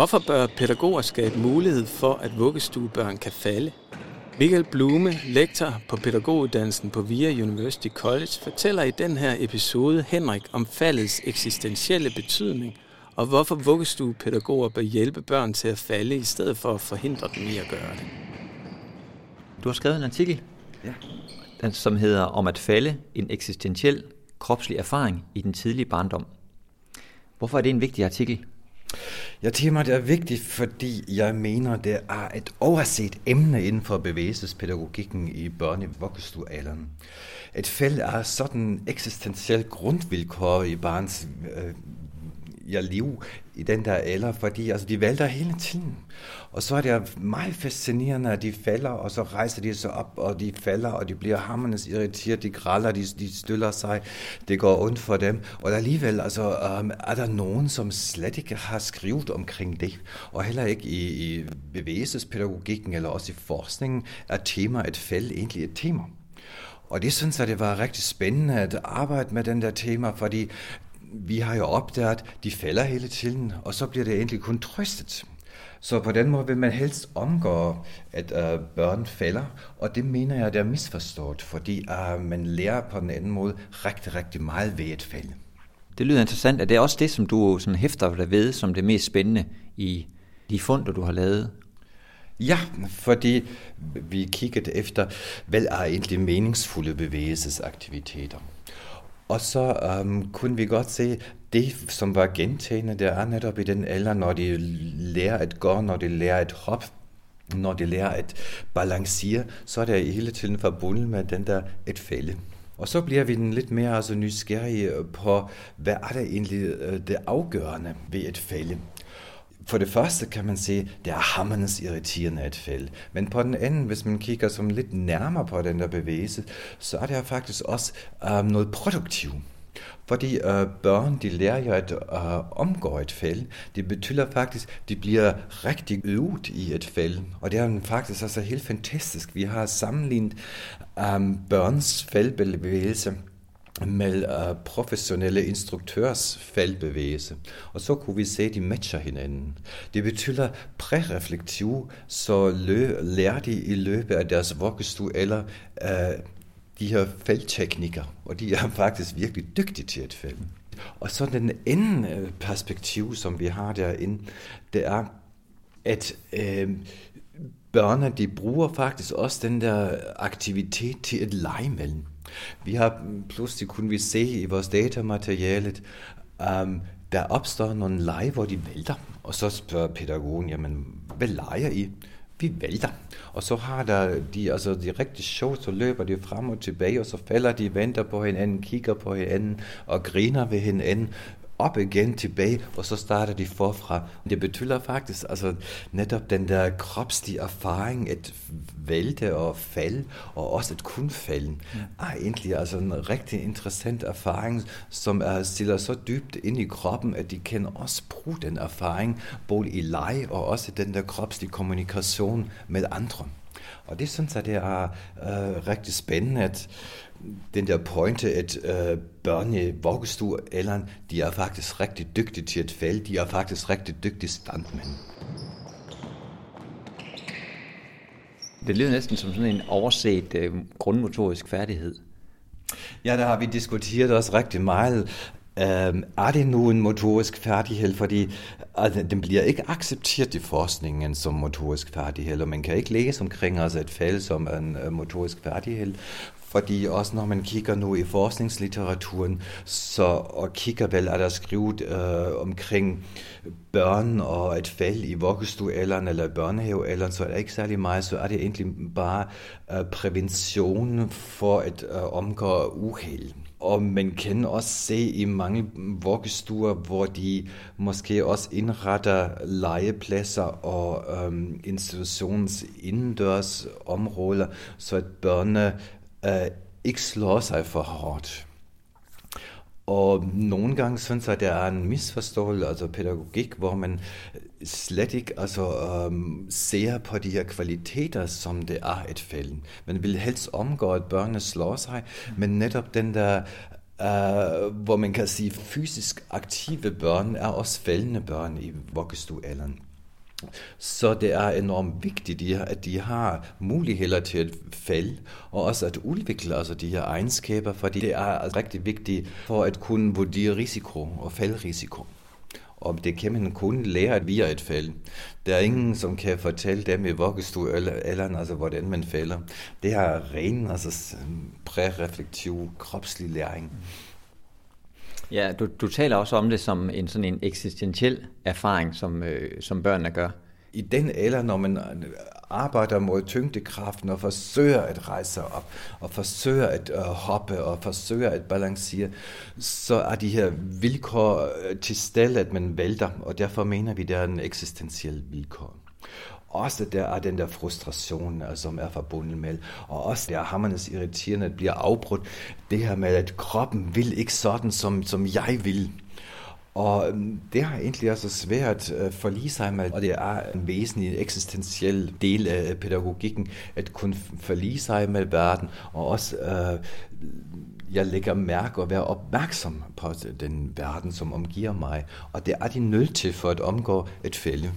Hvorfor bør pædagoger skabe mulighed for, at vuggestuebørn kan falde? Michael Blume, lektor på pædagoguddannelsen på VIA University College, fortæller i den her episode Henrik om faldets eksistentielle betydning, og hvorfor vuggestuepædagoger bør hjælpe børn til at falde, i stedet for at forhindre dem i at gøre det. Du har skrevet en artikel, Ja. den, som hedder Om at falde, en eksistentiel kropslig erfaring i den tidlige barndom. Hvorfor er det en vigtig artikel? Ja, temaet er vigtigt, fordi jeg mener, det er et overset emne inden for bevægelsespædagogikken i børne- og. Et felt er sådan eksistentielt grundvilkår i barns øh, jeg liv i den der alder, fordi altså, de vælter hele tiden. Og så er det meget fascinerende, at de falder, og så rejser de sig op, og de falder, og de bliver hammernes irriteret, de græller, de, de støller sig, det går ondt for dem. Og alligevel altså, um, er der nogen, som slet ikke har skrevet omkring det, og heller ikke i, i bevægelsespædagogikken eller også i forskningen er tema et fald egentlig et tema. Og det synes jeg, det var rigtig spændende at arbejde med den der tema, fordi vi har jo opdaget, at de falder hele tiden, og så bliver det egentlig kun trøstet. Så på den måde vil man helst omgå, at uh, børn falder, og det mener jeg, det er misforstået, fordi uh, man lærer på den anden måde rigtig, rigtig meget ved et fald. Det lyder interessant. Er det også det, som du sådan hæfter dig ved, som det mest spændende i de fund, du har lavet? Ja, fordi vi kiggede efter, hvad er egentlig meningsfulde bevægelsesaktiviteter. Og så um, kunne vi godt se, det som var gentagende, det er netop i den alder, når de lærer at gå, når de lærer at hoppe, når de lærer at balancere, så er det hele tiden forbundet med den der et fælde. Og så bliver vi den lidt mere altså, nysgerrige på, hvad er det egentlig øh, det afgørende ved et fælde. For det første kan man se, det er hammernes irriterende at falde. Men på den anden, hvis man kigger som lidt nærmere på den der bevægelse, så er det faktisk også øh, noget produktivt. Fordi øh, børn, de lærer jo at øh, omgå et fald. Det betyder faktisk, de bliver rigtig øvet i et fald. Og det er faktisk altså helt fantastisk. Vi har sammenlignet øh, børns faldbevægelse med uh, professionelle instruktørs feltbevægelse. Og så kunne vi se, at de matcher hinanden. Det betyder præreflektiv, så lø, lærer de i løbet af deres vuggestue eller uh, de her feltteknikker, og de er faktisk virkelig dygtige til at falde. Og så den anden øh, perspektiv, som vi har derinde, det er, at øh, børnene, de bruger faktisk også den der aktivitet til at lege med. Vi har pludselig kunne vi se i vores datamaterialet, um, der opstår nogle lege, hvor de vælter. Og så spørger pædagogen, jamen, hvad leger I? Vi vælter. Og så har der de, altså de rigtig sjov, så løber de frem og tilbage, og så falder de, venter på hinanden, kigger på hinanden og griner ved hinanden op igen tilbage, og så starter de forfra. Det betyder faktisk altså netop den der kropslige erfaring, at vælte og falde, og også at kun falde, er egentlig altså en rigtig interessant erfaring, som er, stiller så dybt ind i kroppen, at de kan også bruge den erfaring, både i leg og også den der kropslige kommunikation med andre. Og det synes jeg, det er øh, rigtig spændende, at den der pointe, at øh, børn i vuggestue eller de er faktisk rigtig dygtige til at falde. De er faktisk rigtig dygtige standmænd. Det lyder næsten som sådan en overset øh, grundmotorisk færdighed. Ja, der har vi diskuteret også rigtig meget. Um, er det nu en motorisk færdighed? Fordi altså, den bliver ikke accepteret i forskningen som motorisk færdighed, og man kan ikke læse omkring altså et fald som en uh, motorisk færdighed. Fordi også når man kigger nu i forskningslitteraturen, så og kigger vel, er der skrevet øh, omkring børn og et fald i vuggestuealderen eller børnehavealderen, så er det ikke særlig meget, så er det egentlig bare øh, prævention for at øh, omgå uheld. Og man kan også se i mange vuggestuer, hvor de måske også indretter legepladser og øhm, institutionens indendørs områder, så at børnene øh, ikke slår sig for hårdt. Og nogle gange synes jeg, at der er en misforståelse, altså pædagogik, hvor man slet ikke altså, øhm, ser på de her kvaliteter, som det er et fælden. Man vil helst omgå, at børnene slår sig, men netop den der Uh, hvor man kan sige, fysisk aktive børn er også fældende børn i vuggestuealderen. Så det er enormt vigtigt, at de har muligheder til at falde, og også at udvikle altså de her egenskaber, fordi det er altså rigtig vigtigt for at kunne vurdere risiko og faldrisiko. Og det kan man kun lære via et fald. Der er ingen, som kan fortælle dem i vuggestue eller, eller altså, hvordan man falder. Det er ren altså, præreflektiv kropslig læring. Mm. Ja, du, du taler også om det som en sådan en eksistentiel erfaring, som, øh, som børnene gør. I den alder, når man øh, arbejder mod tyngdekraften og forsøger at rejse sig op, og forsøger at øh, hoppe og forsøger at balancere, så er de her vilkår øh, til stede, at man vælter, og derfor mener vi, det er en eksistentiel vilkår. Også der er den der frustration, øh, som er forbundet med, og også der hammernes irriterende, at bliver afbrudt. Det her med, at kroppen vil ikke sådan, som, som jeg vil. Og øhm, det har egentlig også svært øh, for sig med, og det er en væsentlig eksistentiel del af pædagogikken, at kunne forlige sig med verden, og også øh, jeg lægger mærke og være opmærksom på den verden, som omgiver mig. Og det er de nødt til for at omgå et fælde.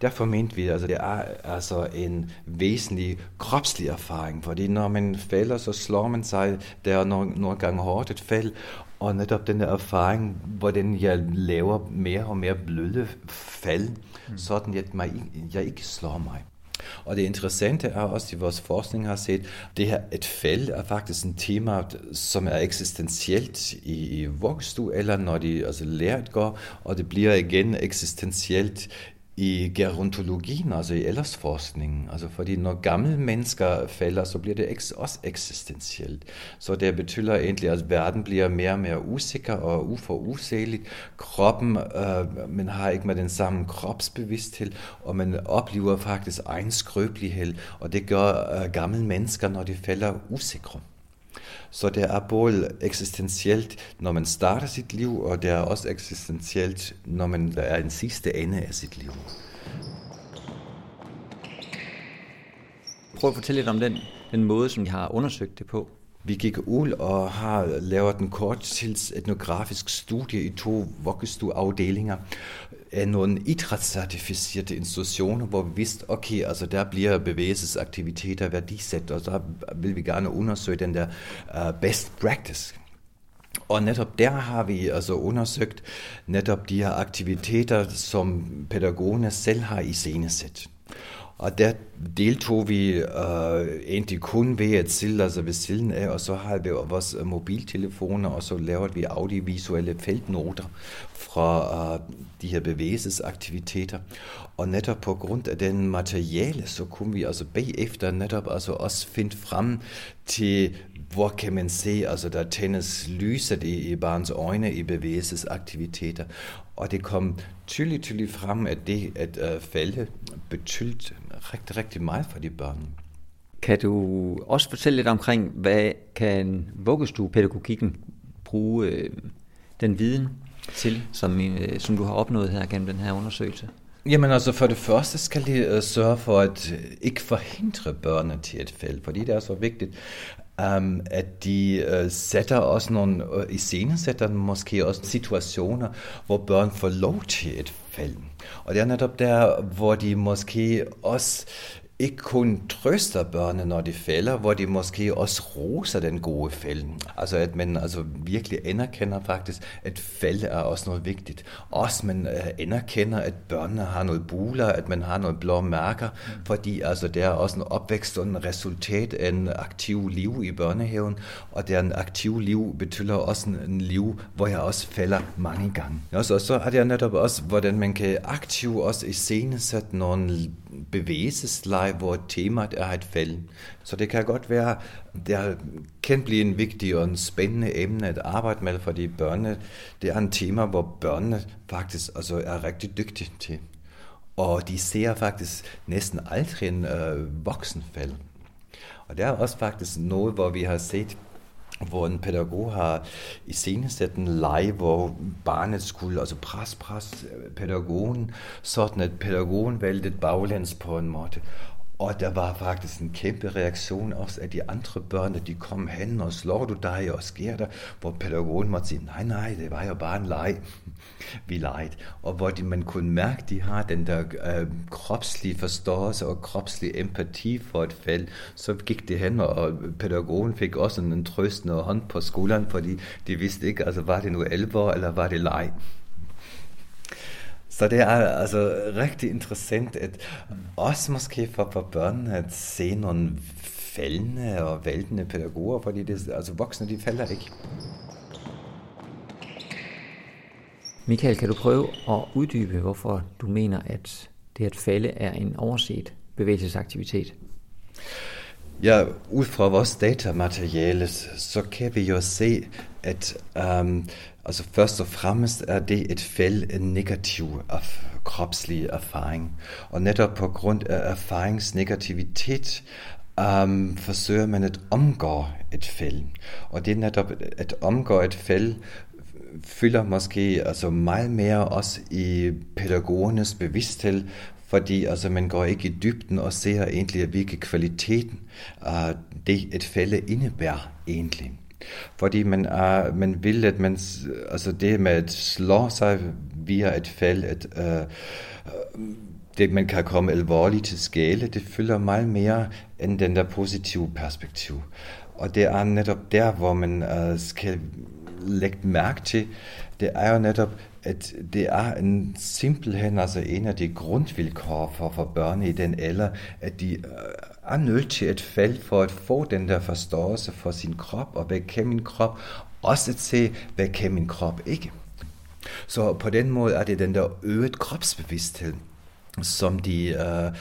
Derfor mente vi, at altså, det er altså en væsentlig kropslig erfaring, fordi når man falder, så slår man sig, der er nogle, nogle gange hårdt et fald, og netop den der erfaring, hvordan jeg laver mere og mere bløde fald, mm. sådan at mig, jeg ikke slår mig. Og det interessante er også, at vores forskning har set, det her et fald er faktisk en tema, som er eksistentielt i, i vuggestue, eller når de altså lært går, og det bliver igen eksistentielt i gerontologien, altså i aldersforskningen. Altså fordi når gamle mennesker falder, så bliver det også eksistentielt. Så det betyder egentlig, at verden bliver mere og mere usikker og uforudsigeligt. Kroppen, øh, man har ikke med den samme kropsbevidsthed, og man oplever faktisk egen skrøbelighed, og det gør øh, gamle mennesker, når de falder usikre. Så det er både eksistentielt, når man starter sit liv, og det er også eksistentielt, når man er i den sidste ende af sit liv. Prøv at fortælle lidt om den, den måde, som I har undersøgt det på. Vi gik ud og har lavet en korttids etnografisk studie i to vuggestueafdelinger af nogle idrætscertificerede institutioner, hvor vi vidste, okay, altså der bliver bevægelsesaktiviteter værdisat, og så vil vi gerne undersøge den der uh, best practice. Og netop der har vi altså undersøgt netop de her aktiviteter, som pædagogerne selv har i scenesæt. Og der deltog vi øh, egentlig kun ved at sidde altså ved siden af, og så har vi vores øh, mobiltelefoner, og så lavede vi audiovisuelle feltnoter fra uh, de her bevægelsesaktiviteter. Og netop på grund af den materiale, så kunne vi altså bagefter netop altså også finde frem til, hvor kan man se, altså der tændes lyset i, i barns øjne i bevægelsesaktiviteter. Og det kom tydeligt, tydeligt frem, at det at uh, falde betydte rigtig, rigtig meget for de børn. Kan du også fortælle lidt omkring, hvad kan vuggestuepædagogikken bruge øh, den viden til, som, øh, som du har opnået her gennem den her undersøgelse? Jamen altså for det første skal de uh, sørge for at uh, ikke forhindre børnene til et fald, fordi det er så vigtigt, um, at de uh, sætter også nogle, uh, i scenen sætter måske også situationer, hvor børn får lov til et fald. Og det er netop der, hvor de måske også ikke kun trøster børnene, når de falder, hvor de måske også roser den gode fælden. Altså at man altså virkelig anerkender faktisk, at fald er også noget vigtigt. Også man uh, anerkender, at børnene har noget buler, at man har noget blå mærker, fordi altså der er også en opvækst og en resultat af en aktiv liv i børnehaven, og det er en aktiv liv betyder også en, en liv, hvor jeg også falder mange gange. Også, og så har jeg netop også, hvordan man kan aktivt også i scene sætte nogle bevægelsesleje, mig, hvor temaet er et fald. Så det kan godt være, det kan blive en vigtig og en spændende emne at arbejde med, fordi børnene, det er en tema, hvor børnene faktisk altså er rigtig dygtige til. Og de ser faktisk næsten aldrig en øh, voksenfald. Og det er også faktisk noget, hvor vi har set hvor en pædagog har i scenesat en leg, hvor barnet skulle altså pres, pres øh, pædagogen, sådan at pædagogen væltede baglæns på en måde. Og der var faktisk en kæmpe reaktion også af de andre børn, de kom hen og slår du dig og sker der, hvor pædagogen måtte sige, nej, nej, det var jo bare en leg. vi legede, og hvor de, man kunne mærke, de har den der øh, kropslige forståelse og kropslig empati for et fald, så gik det hen, og pædagogen fik også en trøstende hånd på skulderen, fordi de vidste ikke, altså var det nu alvor, eller var det leg. Så det er altså rigtig interessant, at også måske for, for børnene at se nogle faldende og væltende pædagoger, fordi det, altså voksne, de falder ikke. Michael, kan du prøve at uddybe, hvorfor du mener, at det at falde er en overset bevægelsesaktivitet? Ja, ud fra vores datamateriale, så kan vi jo se, at um, altså først og fremmest er det et fald en negativ af kropslig erfaring. Og netop på grund af erfaringsnegativitet um, forsøger man at omgå et fald. Og det er netop at omgå et fald fylder måske altså meget mere også i pædagogernes bevidsthed, fordi altså, man går ikke i dybden og ser egentlig, hvilke kvaliteten uh, det et fælde indebærer egentlig. Fordi man, er, man vil, at man, altså det med at slå sig via et fald, at uh, det, man kan komme alvorligt til skale, det fylder meget mere end den der positive perspektiv. Og det er netop der, hvor man uh, skal lægge mærke til, det er jo netop, at det er en simpelthen altså en af de grundvilkår for, for børn i den alder, at de øh, er nødt til at falde for at få den der forståelse for sin krop, og hvad kan min krop, også at se, hvad kan min krop ikke. Så på den måde er det den der øget kropsbevidsthed, som de øh,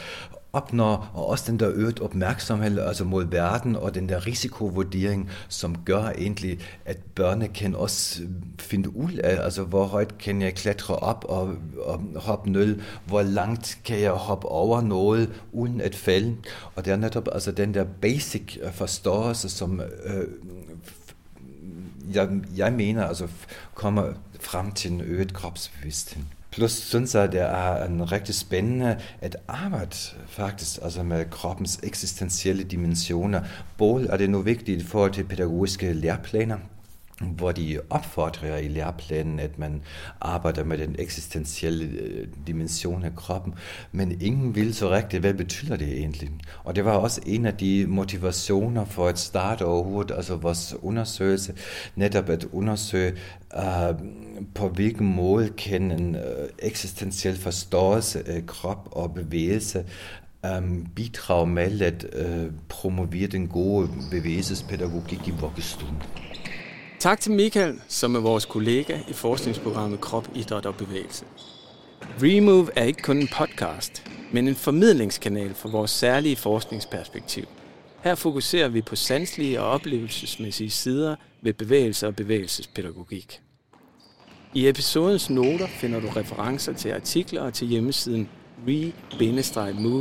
opnår, og også den der øget opmærksomhed altså mod verden, og den der risikovurdering, som gør egentlig, at børnene kan også øh, finde ud af, altså hvor højt kan jeg klatre op og, og hoppe nul, hvor langt kan jeg hoppe over noget, uden at falde. Og det er netop altså den der basic øh, forståelse, som øh, jeg, jeg mener altså kommer frem til en øget kropsbevidsthed. Plus synes jeg, det er en rigtig spændende at arbejde faktisk altså med kroppens eksistentielle dimensioner. Både er det nu vigtigt i forhold til pædagogiske læreplaner, hvor de opfordrer i læreplanen, at man arbejder med den eksistentielle øh, dimension af kroppen, men ingen vil så rigtigt, hvad betyder det egentlig? Og det var også en af de motivationer for at starte overhovedet, altså vores undersøgelse, netop at undersøge, uh, på hvilken måde kan en uh, eksistentiel forståelse af krop og bevægelse um, bidrage med at uh, promovere den gode bevægelsespædagogik i vuggestuen. Tak til Michael, som er vores kollega i forskningsprogrammet Krop, Idræt og Bevægelse. Remove er ikke kun en podcast, men en formidlingskanal for vores særlige forskningsperspektiv. Her fokuserer vi på sanselige og oplevelsesmæssige sider ved bevægelse og bevægelsespædagogik. I episodens noter finder du referencer til artikler og til hjemmesiden re-move.dk.